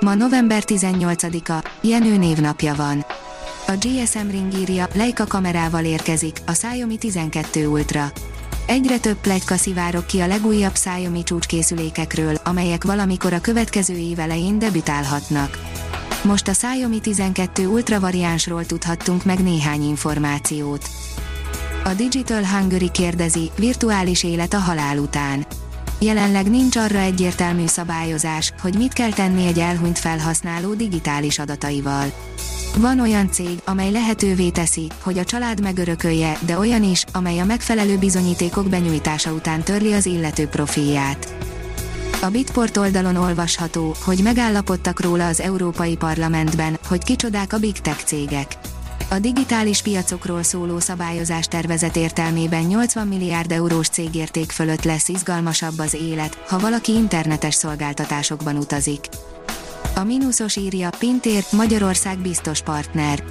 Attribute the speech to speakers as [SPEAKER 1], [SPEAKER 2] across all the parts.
[SPEAKER 1] Ma november 18-a, Jenő névnapja van. A GSM Ring írja, Leica kamerával érkezik, a Xiaomi 12 Ultra. Egyre több plegyka szivárok ki a legújabb Xiaomi csúcskészülékekről, amelyek valamikor a következő év elején debütálhatnak. Most a Xiaomi 12 Ultra variánsról tudhattunk meg néhány információt. A Digital Hungary kérdezi, virtuális élet a halál után. Jelenleg nincs arra egyértelmű szabályozás, hogy mit kell tenni egy elhunyt felhasználó digitális adataival. Van olyan cég, amely lehetővé teszi, hogy a család megörökölje, de olyan is, amely a megfelelő bizonyítékok benyújtása után törli az illető profilját. A Bitport oldalon olvasható, hogy megállapodtak róla az Európai Parlamentben, hogy kicsodák a Big Tech cégek. A digitális piacokról szóló szabályozás tervezet értelmében 80 milliárd eurós cégérték fölött lesz izgalmasabb az élet, ha valaki internetes szolgáltatásokban utazik. A mínuszos írja, Pintér, Magyarország biztos partner.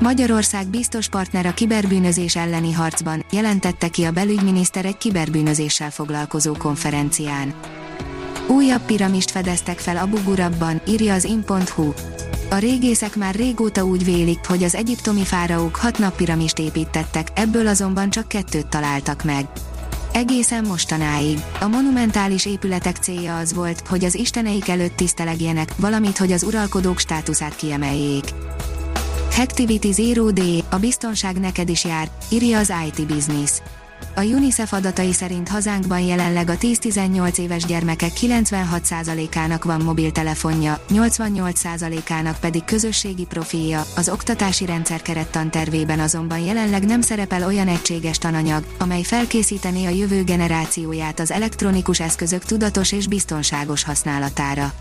[SPEAKER 1] Magyarország biztos partner a kiberbűnözés elleni harcban, jelentette ki a belügyminiszter egy kiberbűnözéssel foglalkozó konferencián. Újabb piramist fedeztek fel Abu Ghurabban, írja az in.hu. A régészek már régóta úgy vélik, hogy az egyiptomi fáraók hat nappiramist építettek, ebből azonban csak kettőt találtak meg. Egészen mostanáig. A monumentális épületek célja az volt, hogy az isteneik előtt tisztelegjenek, valamint hogy az uralkodók státuszát kiemeljék. Hacktivity Zero D, a biztonság neked is jár, írja az IT Business. A UNICEF adatai szerint hazánkban jelenleg a 10-18 éves gyermekek 96%-ának van mobiltelefonja, 88%-ának pedig közösségi profilja, az oktatási rendszer kerettantervében azonban jelenleg nem szerepel olyan egységes tananyag, amely felkészítené a jövő generációját az elektronikus eszközök tudatos és biztonságos használatára.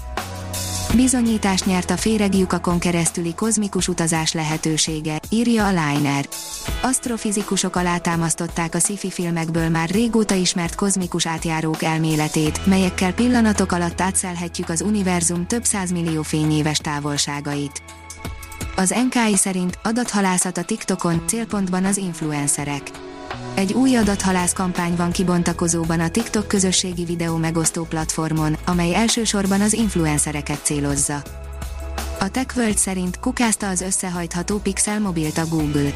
[SPEAKER 1] Bizonyítást nyert a féregjukakon keresztüli kozmikus utazás lehetősége, írja a Liner. Asztrofizikusok alátámasztották a sci-fi filmekből már régóta ismert kozmikus átjárók elméletét, melyekkel pillanatok alatt átszelhetjük az univerzum több százmillió fényéves távolságait. Az NKI szerint adathalászat a TikTokon, célpontban az influencerek. Egy új adathalász kampány van kibontakozóban a TikTok közösségi videó megosztó platformon, amely elsősorban az influencereket célozza. A TechWorld szerint kukázta az összehajtható Pixel mobilt a Google.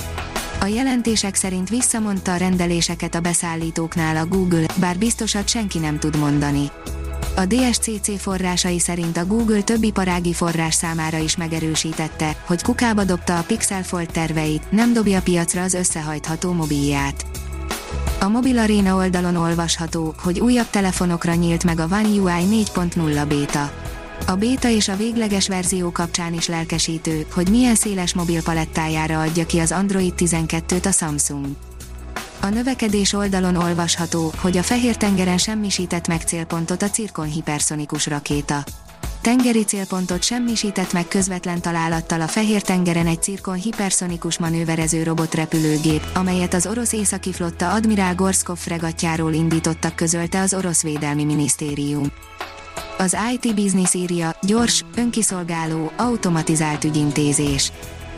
[SPEAKER 1] A jelentések szerint visszamondta a rendeléseket a beszállítóknál a Google, bár biztosat senki nem tud mondani. A DSCC forrásai szerint a Google többi parági forrás számára is megerősítette, hogy kukába dobta a Pixel Fold terveit, nem dobja piacra az összehajtható mobilját. A Mobil Arena oldalon olvasható, hogy újabb telefonokra nyílt meg a One UI 4.0 beta. A béta és a végleges verzió kapcsán is lelkesítő, hogy milyen széles mobil palettájára adja ki az Android 12-t a Samsung. A növekedés oldalon olvasható, hogy a Fehér-tengeren semmisített meg célpontot a Cirkon hiperszonikus rakéta. Tengeri célpontot semmisített meg közvetlen találattal a Fehér-tengeren egy Cirkon hiperszonikus manőverező robotrepülőgép, amelyet az orosz északi flotta Admirál Gorskov fregatjáról indítottak közölte az orosz védelmi minisztérium. Az IT Business írja, gyors, önkiszolgáló, automatizált ügyintézés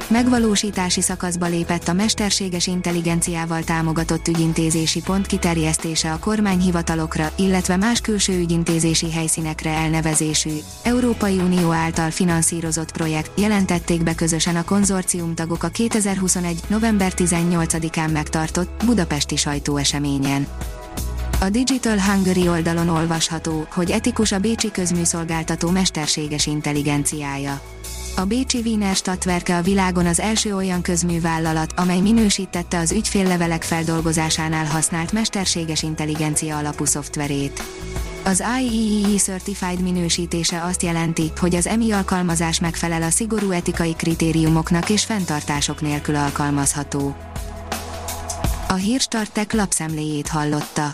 [SPEAKER 1] megvalósítási szakaszba lépett a mesterséges intelligenciával támogatott ügyintézési pont kiterjesztése a kormányhivatalokra, illetve más külső ügyintézési helyszínekre elnevezésű, Európai Unió által finanszírozott projekt, jelentették be közösen a konzorcium tagok a 2021. november 18-án megtartott budapesti sajtóeseményen. A Digital Hungary oldalon olvasható, hogy etikus a Bécsi közműszolgáltató mesterséges intelligenciája. A Bécsi Wiener Stadtwerke a világon az első olyan közművállalat, amely minősítette az ügyféllevelek feldolgozásánál használt mesterséges intelligencia alapú szoftverét. Az IEEE Certified minősítése azt jelenti, hogy az EMI alkalmazás megfelel a szigorú etikai kritériumoknak és fenntartások nélkül alkalmazható. A hírstartek lapszemléjét hallotta.